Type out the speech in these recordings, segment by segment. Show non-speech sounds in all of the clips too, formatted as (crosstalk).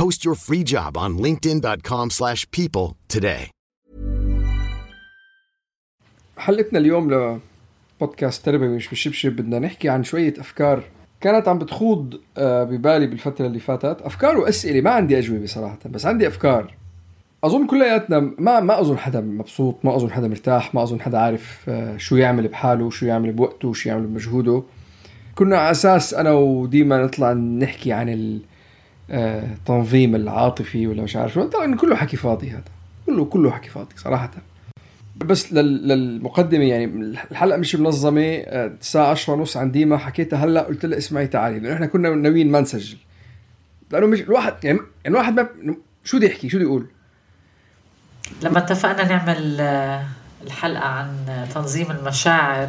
Post your free job on linkedin.com/people slash people today. حلقتنا اليوم لبودكاست تربوي مش بشبشب. بدنا نحكي عن شوية أفكار كانت عم بتخوض آه، ببالي بالفترة اللي فاتت. أفكار وأسئلة ما عندي أجوبة صراحة بس عندي أفكار. أظن كلياتنا ما ما أظن حدا مبسوط ما أظن حدا مرتاح ما أظن حدا عارف آه، شو يعمل بحاله شو يعمل بوقته شو يعمل بمجهوده. كنا على أساس أنا وديما نطلع نحكي عن التنظيم العاطفي ولا مش عارف شو. طبعا كله حكي فاضي هذا. كله كله حكي فاضي صراحة. بس لل- للمقدمة يعني الحلقة مش منظمة آه، الساعة 10 ونص عن ديما حكيتها هلأ قلت لها اسمعي تعالي لأنه إحنا كنا ناويين ما نسجل. لأنه مش الواحد يعني يعني الواحد ما شو بده يحكي شو بده يقول لما اتفقنا نعمل آه، الحلقة عن تنظيم المشاعر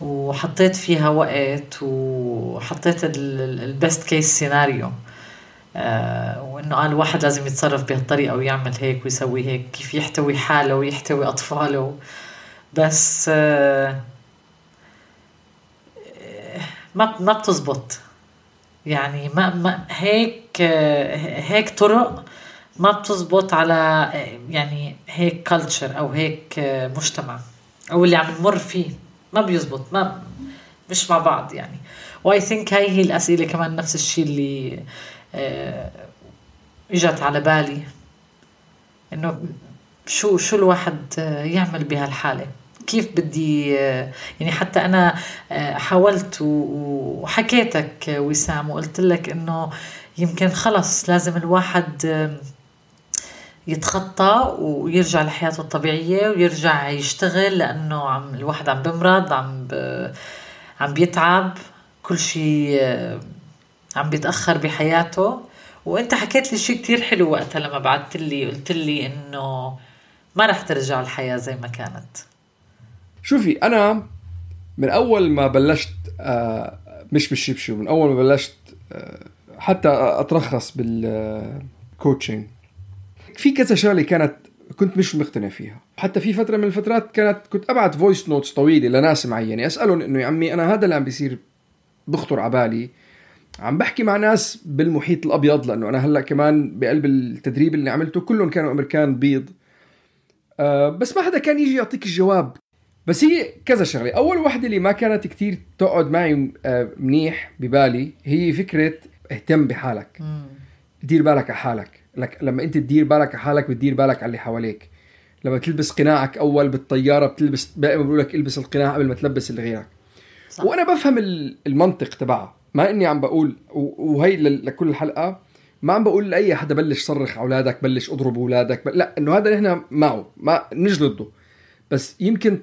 وحطيت فيها وقت وحطيت ال best case scenario وإنه قال الواحد لازم يتصرف بهالطريقة ويعمل هيك ويسوي هيك كيف يحتوي حاله ويحتوي أطفاله. بس آه، ما ما بتزبط. يعني ما, ما هيك آه، هيك طرق ما بتزبط على آه، يعني هيك كلتشر أو هيك آه، مجتمع أو اللي عم نمر فيه. ما بيزبط ما مش مع بعض يعني. وأي ثينك هاي هي الأسئلة كمان نفس الشيء اللي آه، إجت على بالي إنه شو شو الواحد آه، يعمل بهالحالة كيف بدي آه، يعني حتى أنا آه، حاولت وحكيتك آه، وسام وقلت لك إنه يمكن خلص لازم الواحد آه، يتخطى ويرجع لحياته الطبيعية ويرجع يشتغل لأنه عم الواحد عم بمرض عم. عم بيتعب كل شيء آه، عم بيتأخر بحياته. وانت حكيت لي شيء كتير حلو وقتها لما بعثت لي قلت لي إنه ما رح ترجع الحياة زي ما كانت. شوفي أنا من أول ما بلشت آه، مش بالشبشب من أول ما بلشت آه، حتى أترخص بال coaching في كذا شغلة كانت كنت مش مقتنع فيها. حتى في فترة من الفترات كانت كنت ابعت voice notes طويلة لناس معينة أسألهم إنه يا عمي أنا هذا اللي عم بيصير بخطر على بالي. عم بحكي مع ناس بالمحيط الأبيض لأنه أنا هلأ كمان بقلب التدريب اللي عملته كلهم كانوا أمريكان بيض. آه، بس ما حدا كان يجي يعطيك الجواب. بس هي كذا شغلة. أول وحدة اللي ما كانت كتير تقعد معي آه، منيح ببالي هي فكرة اهتم بحالك. دير بالك على حالك. لك لما أنت تدير بالك على حالك بتدير بالك على اللي حواليك. لما تلبس قناعك أول بالطيارة بتلبس دائما بقول لك البس القناع قبل ما تلبس اللي غيرك. صح. وأنا بفهم ال- المنطق تبعها ما إني عم بقول وهي لكل الحلقة ما عم بقول لأي حدا بلش صرخ على أولادك بلش اضرب أولادك. لا إنه هذا نحن معه ما مش ضده بس يمكن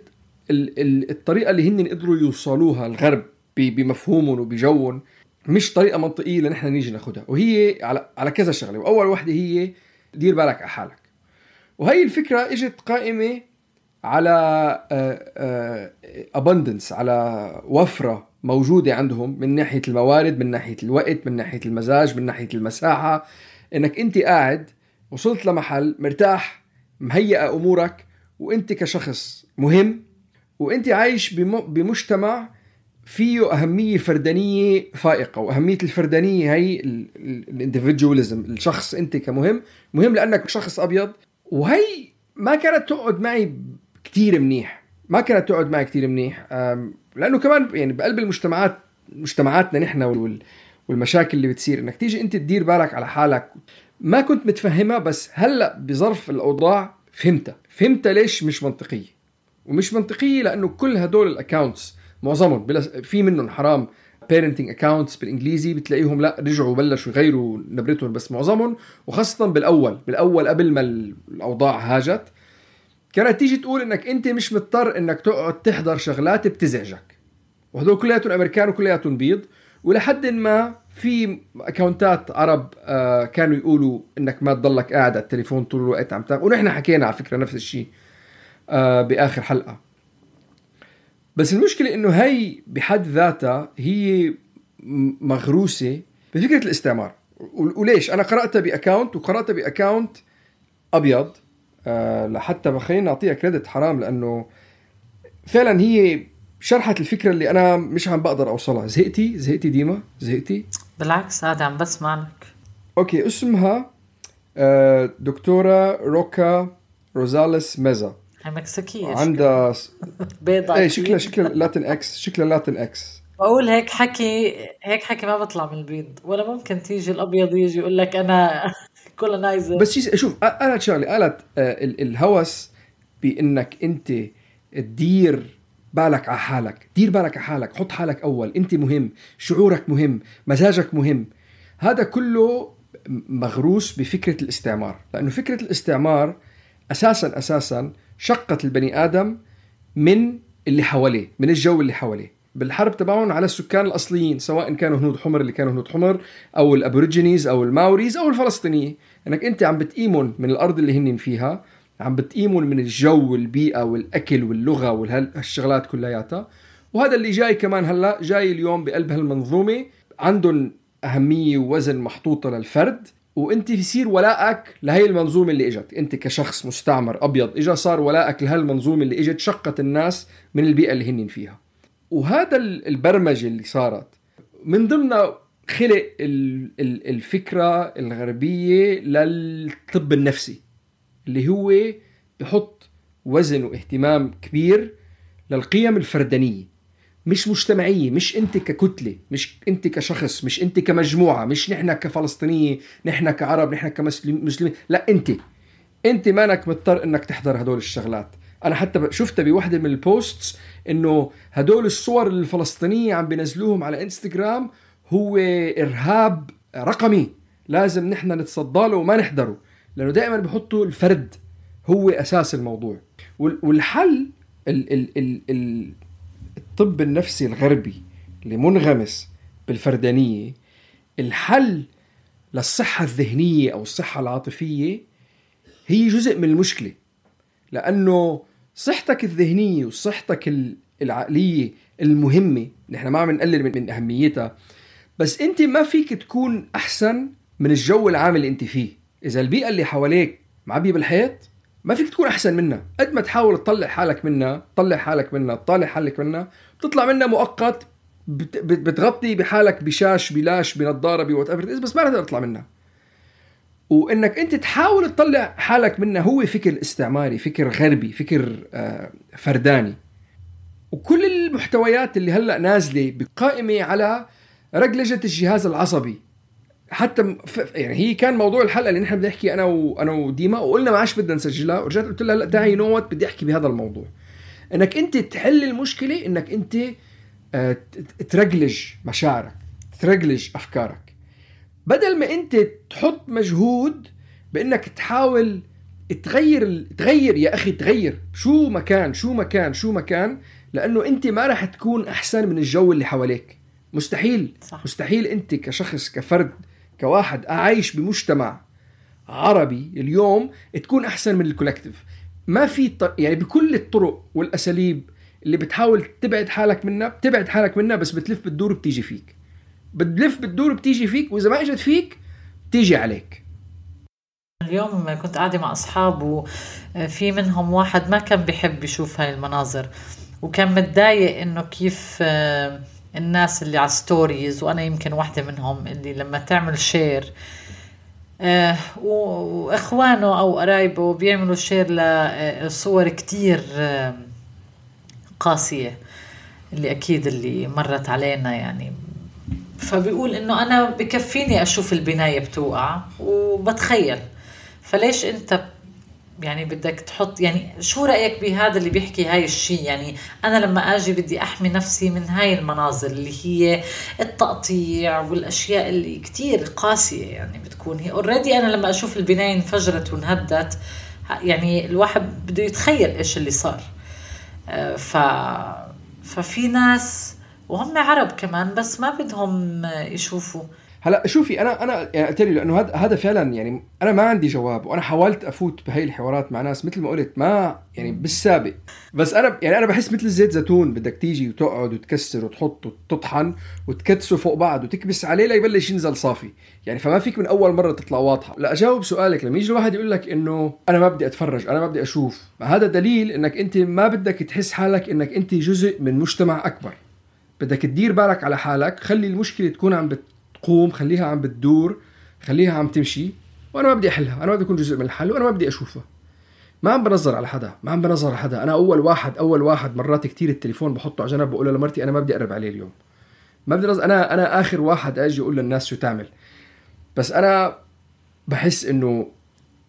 ال... ال... الطريقة اللي هن قدروا يوصلوها الغرب. بمفهومهم وبجوهم مش طريقة منطقية لنحن نيجي ناخدها وهي على على كذا شغلة وأول وحدة هي دير بالك على حالك وهي الفكرة إجت قائمة على ابندنس على وفرة موجودة عندهم من ناحية الموارد من ناحية الوقت من ناحية المزاج من ناحية المساحة. إنك أنت قاعد وصلت لمحل مرتاح مهيئة أمورك وأنت كشخص مهم وأنت عايش بم- بمجتمع فيه أهمية فردانية فائقة. وأهمية الفردانية هي الاندفجواليزم الشخص أنت كمهم. مهم لأنك شخص أبيض. وهي ما كانت تقعد معي كتير منيح. ما كانت تقعد معي كتير منيح. أم، لأنه كمان يعني بقلب المجتمعات مجتمعاتنا نحن وال- والمشاكل اللي بتصير. إنك تيجي أنت تدير بالك على حالك. ما كنت متفهمها بس هلأ بظرف الأوضاع فهمتها. فهمتها ليش مش منطقية. ومش منطقية لأنه كل هدول ال accounts معظمهم في منهم حرام parenting accounts بالإنجليزي بتلاقيهم لأ رجعوا بلشوا يغيروا نبرتهم. بس معظمهم وخاصة بالأول بالأول قبل ما الأوضاع هاجت كانت تيجي تقول إنك أنت مش مضطر إنك تقعد تحضر شغلات بتزعجك. وهدول كلياتهم أمريكان وكلياتهم بيض ولحد ما في اكونتات عرب آه كانوا يقولوا إنك ما تضلك قاعد على التليفون طول الوقت عم تاخذ ونحن حكينا على فكرة نفس الشيء آه بآخر حلقة. بس المشكلة إنه هي بحد ذاتها هي مغروسة بفكرة الاستعمار. وليش؟ أنا قرأتها ب account وقرأتها ب account أبيض. آه لحتى خلينا نعطيها credit حرام لأنه فعلا هي شرحت الفكرة اللي أنا مش عم بقدر أوصلها. زهقتي؟ زهقتي ديما؟ زهقتي؟ بالعكس هذا عم بسمع لك okay اسمها آه دكتورة روكا روزاليس ميزا. مكسيكية عندها (laughs) بيضاء إيه شكلها شكلها Latinx شكلها Latinx. بقول هيك حكي هيك حكي ما بطلع من البيض. ولا ممكن تيجي الأبيض يجي يقول لك أنا كولونايزر بس شوف قالت شغلة قالت الهوس بإنك أنت تدير بالك على حالك دير بالك على حالك حط حالك أول أنت مهم شعورك مهم مزاجك مهم. هذا كله مغروس بفكرة الاستعمار لأنه فكرة الاستعمار أساسا أساسا شقت البني آدم من اللي حواليه من الجو اللي حواليه. بالحرب تبعهم على السكان الأصليين سواء كانوا هنود حمر اللي كانوا هنود حمر أو ال Aborigines أو الماوريز أو الفلسطينيه إنك أنت عم بتقيمهم من الأرض اللي هن فيها عم بتقيمهم من الجو والبيئة والأكل واللغة والشغلات كلياتها. وهذا اللي جاي كمان هلأ جاي اليوم بقلب هالمنظومة. عندهم أهمية ووزن محطوطة للفرد وأنت بيصير ولائك لهي المنظومة اللي إجت. أنت كشخص مستعمر أبيض اجى صار ولائك لهالمنظومة اللي إجت شقت الناس من البيئة اللي هن فيها. وهذا البرمجة اللي صارت من ضمنها خلق الفكرة الغربية للطب النفسي اللي هو بحط وزن واهتمام كبير للقيم الفردانية مش مجتمعية مش انت ككتلة مش انت كشخص مش انت كمجموعة مش نحن كفلسطينية نحن كعرب نحن كمسلمين لا انت. انت مانك مضطر انك تحضر هدول الشغلات. أنا حتى شفتها بوحدة من البوستس إنه هدول الصور الفلسطينية عم بينزلوهم على انستغرام هو إرهاب رقمي. لازم نحن نتصدى له وما نحضره لأنه دائما بحطوا الفرد هو أساس الموضوع. والحل ال ال ال ال الطب النفسي الغربي اللي منغمس بالفردانية الحل للصحة الذهنية أو الصحة العاطفية هي جزء من المشكلة لأنه صحتك الذهنية وصحتك العقلية المهمة نحن ما عم نقلل من أهميتها. بس أنت ما فيك تكون أحسن من الجو العام اللي أنت فيه. إذا البيئة اللي حواليك معبية بالحيط ما فيك تكون أحسن منها. قد ما تحاول تطلع حالك منها تطلع حالك منها تطلع حالك منها بتطلع منها مؤقت بتغطي بحالك بشاش بلاش بنظارة ب whatever بس ما رح تطلع منها. وإنك أنت تحاول تطلع حالك منها هو فكر استعماري فكر غربي فكر آه، فرداني. وكل المحتويات اللي هلأ نازلة بقائمة على رجلجة الجهاز العصبي. حتى يعني هي كان موضوع الحلقة اللي نحن بدنا نحكي أنا وأنا وديما وقلنا ما عادش بدنا نسجلها ورجعت قلت لها لا تعي no بدي أحكي بهذا الموضوع. إنك أنت تحل المشكلة إنك أنت آه، ترجلج مشاعرك ترجلج أفكارك. بدل ما انت تحط مجهود بانك تحاول تغير تغير يا أخي تغير. شو مكان شو مكان شو مكان؟ لأنه انت ما راح تكون أحسن من الجو اللي حواليك. مستحيل. صح. مستحيل انت كشخص كفرد كواحد عايش بمجتمع عربي اليوم تكون أحسن من ال collective. ما في يعني بكل الطرق والأساليب اللي بتحاول تبعد حالك منها بتبعد حالك منها بس بتلف بتدور بتيجي فيك. بتلف بتدور بتيجي فيك وإذا ما إجت فيك بتيجي عليك. اليوم كنت قاعدة مع أصحاب وفي منهم واحد ما كان بيحب يشوف هاي المناظر وكان متضايق إنه كيف الناس اللي على stories وأنا يمكن واحدة منهم اللي لما تعمل share آه وإخوانه أو قرايبه بيعملوا شير لصور كتير آه قاسية اللي أكيد اللي مرت علينا يعني. فبيقول إنه أنا بكفيني أشوف البناية بتوقع وبتخيل. فليش أنت يعني بدك تحط يعني شو رأيك بهذا اللي بيحكي هاي الشيء؟ يعني أنا لما آجي بدي أحمي نفسي من هاي المناظر اللي هي التقطيع والأشياء اللي كتير قاسية يعني بتكون. هي already أنا لما أشوف البناية انفجرت وانهدت يعني الواحد بده يتخيل إيش اللي صار. آه، ف ففي ناس وهم عرب كمان بس ما بدهم يشوفوا. هلا شوفي أنا أنا يعني قلت لي لأنه هذا هذا فعلا يعني أنا ما عندي جواب وأنا حاولت أفوت بهي الحوارات مع ناس مثل ما قلت ما يعني بالسابق. بس أنا يعني أنا بحس مثل زيت زيتون بدك تيجي وتقعد وتكسر وتحط وتطحن وتكدسه فوق بعض وتكبس عليه ليبلش ينزل صافي. يعني فما فيك من أول مرة تطلع واضحة. لا أجاوب سؤالك. لما يجي الواحد يقول لك إنه أنا ما بدي أتفرج أنا ما بدي أشوف. هذا دليل إنك أنت ما بدك تحس حالك إنك أنت جزء من مجتمع أكبر. بدك تدير بالك على حالك خلي المشكلة تكون عم بتقوم خليها عم بتدور خليها عم تمشي وأنا ما بدي أحلها أنا ما بدي أكون جزء من الحل وأنا ما بدي أشوفها. ما عم بنظر على حدا ما عم بنظر على حدا. أنا أول واحد أول واحد مرات كتير التليفون بحطه على جنب بقول لمرتي أنا ما بدي أقرب عليه اليوم. ما بدي أنا أنا آخر واحد أجي أقول للناس شو تعمل. بس أنا بحس إنه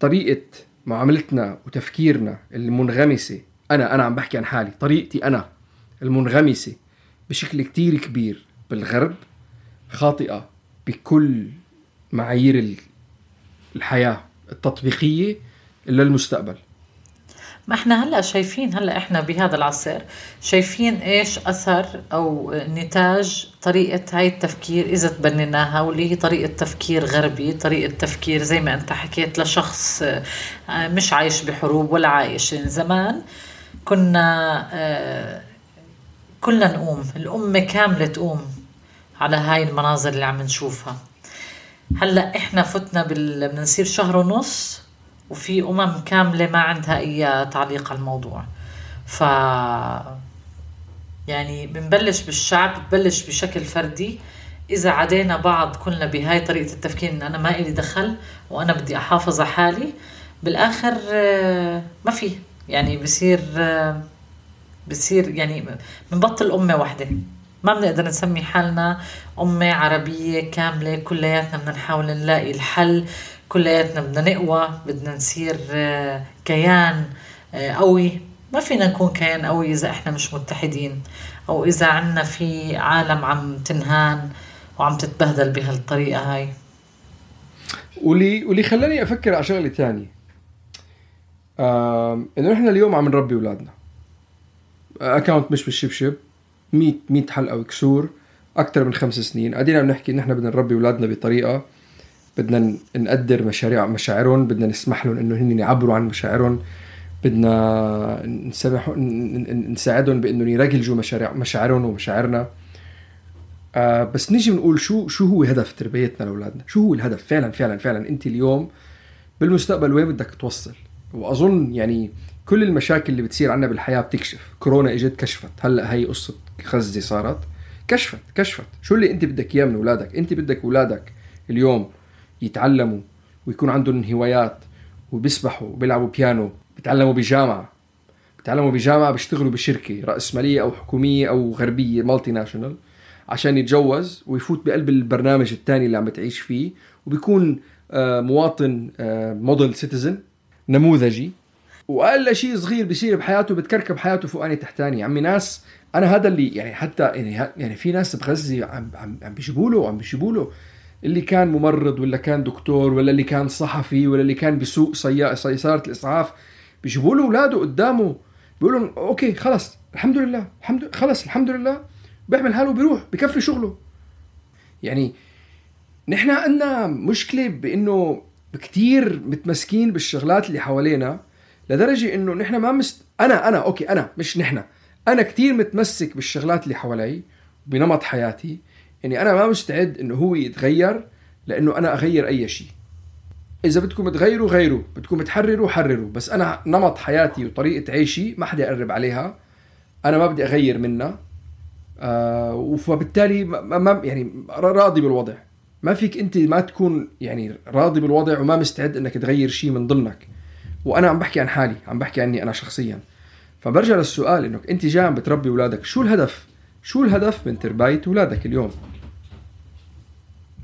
طريقة معاملتنا وتفكيرنا المنغمسة أنا أنا عم بحكي عن حالي طريقتي أنا المنغمسة بشكل كتير كبير بالغرب خاطئة بكل معايير الحياة التطبيقية إلا المستقبل. ما إحنا هلأ شايفين هلأ إحنا بهذا العصر شايفين إيش أثر أو نتاج طريقة هاي التفكير إذا تبنيناها واللي هي طريقة تفكير غربي طريقة تفكير زي ما أنت حكيت لشخص آه، مش عايش بحروب ولا عايش. زمان كنا آه، كلنا نقوم. الأمة كاملة تقوم على هاي المناظر اللي عم نشوفها. هلأ إحنا فتنا بال... بنصير شهر ونص وفي أمم كاملة ما عندها أي تعليق على الموضوع. ف يعني بنبلش بالشعب ببلش بشكل فردي. إذا عدينا بعض كلنا بهاي طريقة التفكير إن أنا ما إلي دخل وأنا بدي أحافظ على حالي بالآخر آه، ما في. يعني بصير آه، بصير يعني بنبطل أمة واحدة. ما بنقدر نسمي حالنا أمة عربية كاملة. كلياتنا بدنا نحاول نلاقي الحل. كلياتنا بدنا نقوى. بدنا نصير آه، كيان آه، قوي. ما فينا نكون كيان قوي إذا إحنا مش متحدين. أو إذا عنا في عالم عم تنهان وعم تتبهدل بهالطريقة هاي. واللي واللي خلاني أفكر على شغلة ثانية إنه إحنا اليوم عم نربي أولادنا. اكونت مش بالشبشب. 100 100 حلقة وكسور. أكثر من خمس سنين. قاعدين عم نحكي نحن بدنا نربي أولادنا بطريقة. بدنا نقدر مشاريع مشاعرهم. بدنا نسمح لهم إنه هن يعبروا عن مشاعرهم. بدنا نسمح نساعدهم بإنه يرجلجوا مشاريع مشاعرهم ومشاعرنا. آه بس نيجي بنقول شو شو هو هدف تربيتنا لأولادنا؟ شو هو الهدف؟ فعلا فعلا فعلا أنت اليوم بالمستقبل وين بدك توصل؟ وأظن يعني كل المشاكل اللي بتصير عنا بالحياة بتكشف. كورونا إجت كشفت. هلأ هي قصة غزة صارت. كشفت كشفت. شو اللي أنت بدك إياه من أولادك؟ أنت بدك أولادك اليوم يتعلموا ويكون عندهم هوايات وبيسبحوا وبيلعبوا بيانو بيتعلموا بجامعة. بيتعلموا بجامعة بيشتغلوا بشركة رأسمالية أو حكومية أو غربية multinational عشان يتجوز ويفوت بقلب البرنامج الثاني اللي عم بتعيش فيه. وبيكون آه، مواطن موديل آه، citizen نموذجي. وأقل شيء صغير بيصير بحياته بتكركب حياته فوقاني تحتاني عمي ناس أنا هذا اللي يعني حتى يعني يعني في ناس بغزه عم عم عم بيجيبوا له عم بيجيبوا له اللي كان ممرض ولا كان دكتور ولا اللي كان صحفي ولا اللي كان بسوق سيارة الإسعاف بيجيبوا له أولاده قدامه بيقولوا لهم okay خلص الحمد لله الحمد خلص الحمد لله بيعمل حاله بيروح بكفي شغله. يعني نحن عندنا مشكلة بإنه كتير متمسكين بالشغلات اللي حوالينا. لدرجة إنه نحن ما مست أنا أنا okay أنا مش نحن. أنا كثير متمسك بالشغلات اللي حوالي بنمط حياتي. اني أنا ما مستعد إنه هو يتغير لإنه أنا أغير أي شيء إذا بدكم تغيروا غيروا. بدكم تحرروا حرروا. بس أنا نمط حياتي وطريقة عيشي ما حدا يقرب عليها. أنا ما بدي أغير منها. آه فبالتالي ما يعني راضي بالوضع. ما فيك أنت ما تكون يعني راضي بالوضع وما مستعد إنك تغير شيء من ضمنك. وأنا عم بحكي عن حالي عم بحكي عني أنا شخصيا. فبرجع للسؤال انك أنت جاي عم بتربي أولادك شو الهدف؟ شو الهدف من ترباية أولادك اليوم؟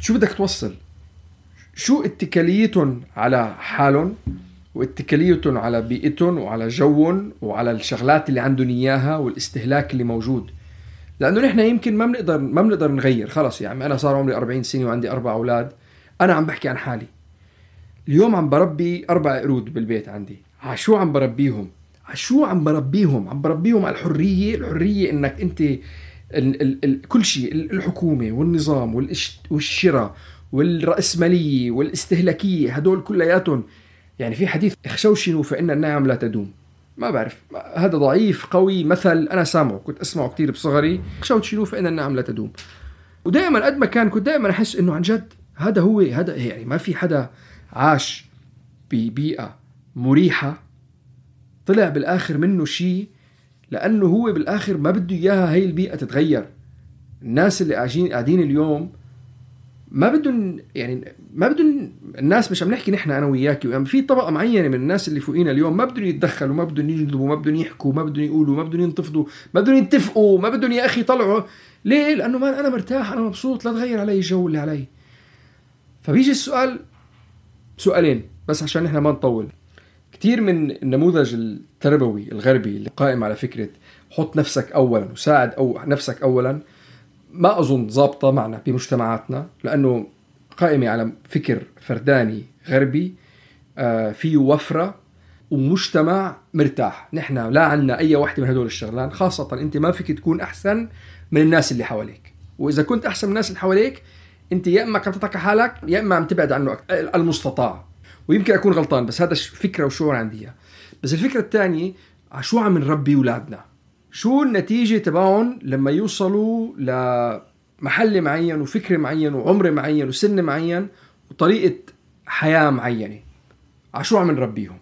شو بدك توصل؟ شو اتكاليتهم على حالهم واتكاليتهم على بيئتهم وعلى جوهم وعلى الشغلات اللي عندهم إياها والاستهلاك اللي موجود؟ لأنه نحن يمكن ما بنقدر ما بنقدر نغير خلص يعني أنا صار عمري 40 سنة وعندي أربع أولاد أنا عم بحكي عن حالي. اليوم عم بربي أربع قرود بالبيت عندي. عشو عم بربيهم؟ عشو عم بربيهم؟ عم بربيهم على الحرية الحرية إنك أنت ال ال ال كل شيء الحكومة والنظام والشراء والرأسمالية والاستهلاكية هدول كلياتهم. يعني في حديث اخشوشنوا فإن النعم لا تدوم. ما بعرف هذا ضعيف قوي مثل أنا سامعه كنت أسمعه كثير بصغري. اخشوشنوا فإن النعم لا تدوم. ودائما قد ما كان كنت دائما أحس إنه عن جد هذا هو هذا يعني ما في حدا عاش ببيئة مريحة طلع بالآخر منه شيء لأنه هو بالآخر ما بده إياها هي البيئة تتغير. الناس اللي قاعدين اليوم ما بدهم يعني ما بدهم الناس مش عم نحكي نحن أنا وياك يعني في طبقة معينة من الناس اللي فوقينا اليوم ما بدهم يتدخلوا ما بدهم يجذبوا ما بدهم يحكوا ما بدهم يقولوا ما بدهم ينتفضوا ما بدهم يتفقوا ما بدهم يا أخي يطلعوا. ليه؟ لأنه ما أنا مرتاح أنا مبسوط لا تغير علي الجو اللي علي. فبيجي السؤال سؤالين بس عشان نحن ما نطول. كثير من النموذج التربوي الغربي اللي قائم على فكرة حط نفسك اولا وساعد أو نفسك اولا ما أظن ضابطة معنا بمجتمعاتنا لأنه قائمة على فكر فرداني غربي آه، فيه وفرة ومجتمع مرتاح. نحن لا عنا أي وحده من هدول الشغلات خاصة أنت ما فيك تكون أحسن من الناس اللي حواليك. وإذا كنت أحسن من الناس اللي حواليك انت يا اما كتتك حالك يا اما عم تبعد عنه المستطاع. ويمكن اكون غلطان بس هذا فكرة وشعور عندي اياه بس الفكرة الثانية شو عم نربي أولادنا؟ شو النتيجة تبعهم لما يوصلوا لمحل معين وفكر معين وعمر معين وسن معين وطريقة حياة معينة؟ عشو عم نربيهم؟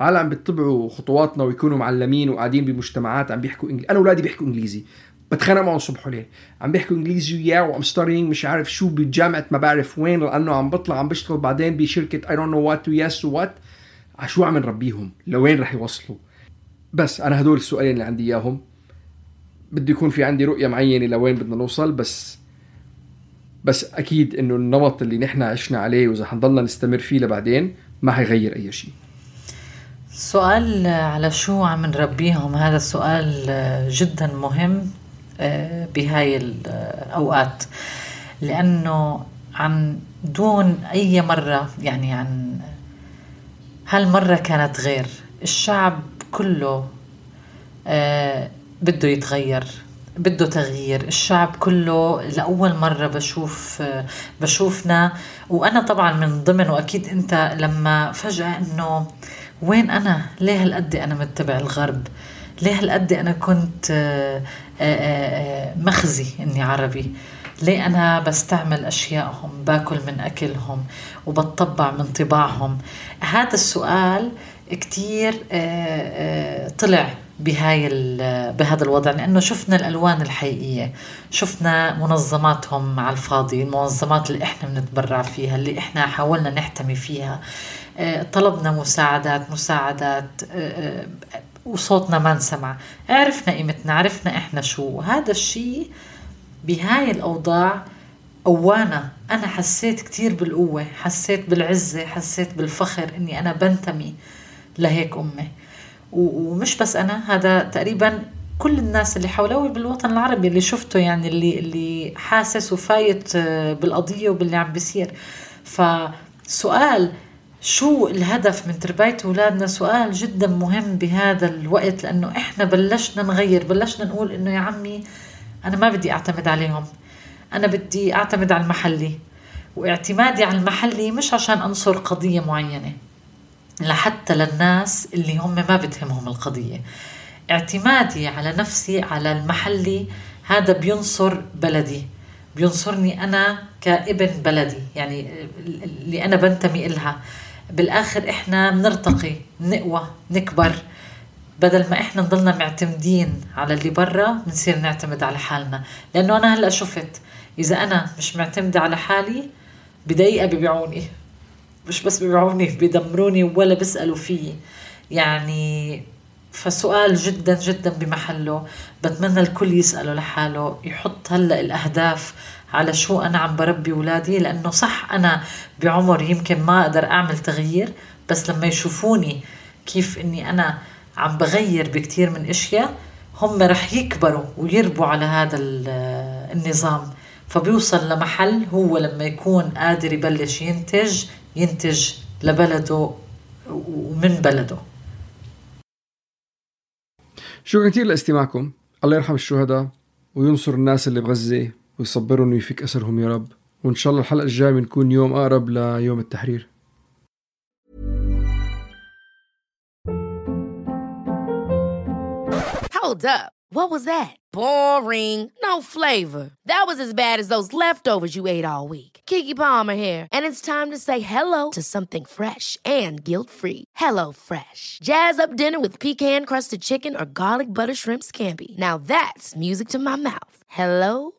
هل عم بيتبعوا خطواتنا ويكونوا معلمين وقاعدين بمجتمعات عم بيحكوا انجليزي أنا أولادي بيحكوا إنجليزي. بتخانق معهم صبح وليل عم بيحكوا إنجليزي وياه وعم starring مش عارف شو بجامعه ما بعرف وين لأنه عم بطلع عم بشتغل بعدين بشركة I don't know what with what عشو عم نربيهم؟ لوين رح يوصلوا؟ بس أنا هدول السؤالين اللي عندي إياهم. بده يكون في عندي رؤية معينة لوين بدنا نوصل بس بس أكيد إنه النمط اللي نحن عشنا عليه وإذا حنضلنا نستمر فيه لبعدين ما حيغير أي شيء. سؤال على شو عم نربيهم؟ هذا السؤال جدا مهم. بهاي الاوقات لأنه عن دون أي مرة يعني عن هالمرة كانت غير. الشعب كله آه، بده يتغير بده تغيير. الشعب كله لأول مرة بشوف بشوفنا. وأنا طبعا من ضمن وأكيد أنت لما فجأة أنه وين أنا؟ ليه هالقد أنا متبع الغرب؟ ليه هالقد أنا كنت آه، آه، آه، مخزي إني عربي؟ ليه أنا بستعمل أشيائهم باكل من أكلهم وبتطبع من طباعهم؟ هذا السؤال كتير طلع بهاي بهذا الوضع لأنه شفنا الألوان الحقيقية. شفنا منظماتهم على الفاضي المنظمات اللي إحنا بنتبرع فيها اللي إحنا حاولنا نحتمي فيها. طلبنا مساعدات مساعدات وصوتنا ما انسمع. عرفنا قيمتنا عرفنا إحنا شو. هذا الشيء بهاي الأوضاع قوانا. أنا حسيت كتير بالقوة حسيت بالعزة حسيت بالفخر إني أنا بنتمي لهيك امي ومش بس أنا هذا تقريبا كل الناس اللي حولوي بالوطن العربي اللي شفته يعني اللي اللي حاسس وفايت بالقضية وباللي عم بيصير. فسؤال شو الهدف من تربية أولادنا سؤال جدا مهم بهذا الوقت لأنه إحنا بلشنا نغير بلشنا نقول إنه يا عمي أنا ما بدي أعتمد عليهم أنا بدي أعتمد على المحلي. واعتمادي على المحلي مش عشان أنصر قضية معينة لحتى للناس اللي هم ما بتهمهم القضية. اعتمادي على نفسي على المحلي هذا بينصر بلدي بينصرني أنا كابن بلدي يعني اللي أنا بنتمي إلها. بالآخر إحنا بنرتقي نقوى نكبر. بدل ما إحنا نضلنا معتمدين على اللي برا بنصير نعتمد على حالنا. لأنه أنا هلأ شفت إذا أنا مش معتمدة على حالي بدقيقة ببيعوني مش بس بيبيعوني بيدمروني ولا بيسألوا فيي. يعني فسؤال جدا جدا بمحله. بتمنى الكل يسأله لحاله يحط هلأ الأهداف على شو أنا عم بربي ولادي لأنه صح أنا بعمر يمكن ما أقدر أعمل تغيير بس لما يشوفوني كيف إني أنا عم بغير بكتير من إشياء هم رح يكبروا ويربوا على هذا النظام. فبيوصل لمحل هو لما يكون قادر يبلش ينتج ينتج لبلده ومن بلده. شكرا كثير لاستماعكم. الله يرحم الشهداء وينصر الناس اللي بغزة. ويصبرهم ويفك أسرهم يا رب وإن شاء الله الحلقة الجاية بنكون يوم أقرب ليوم التحرير Hold up. What was that? Boring. No flavor. That was as bad as those leftovers you ate all week. Kiki Palmer here, and it's time to say hello to something fresh and guilt-free. Hello Fresh. Jazz up dinner with pecan-crusted chicken or garlic butter shrimp scampi. Now that's music to my mouth. Hello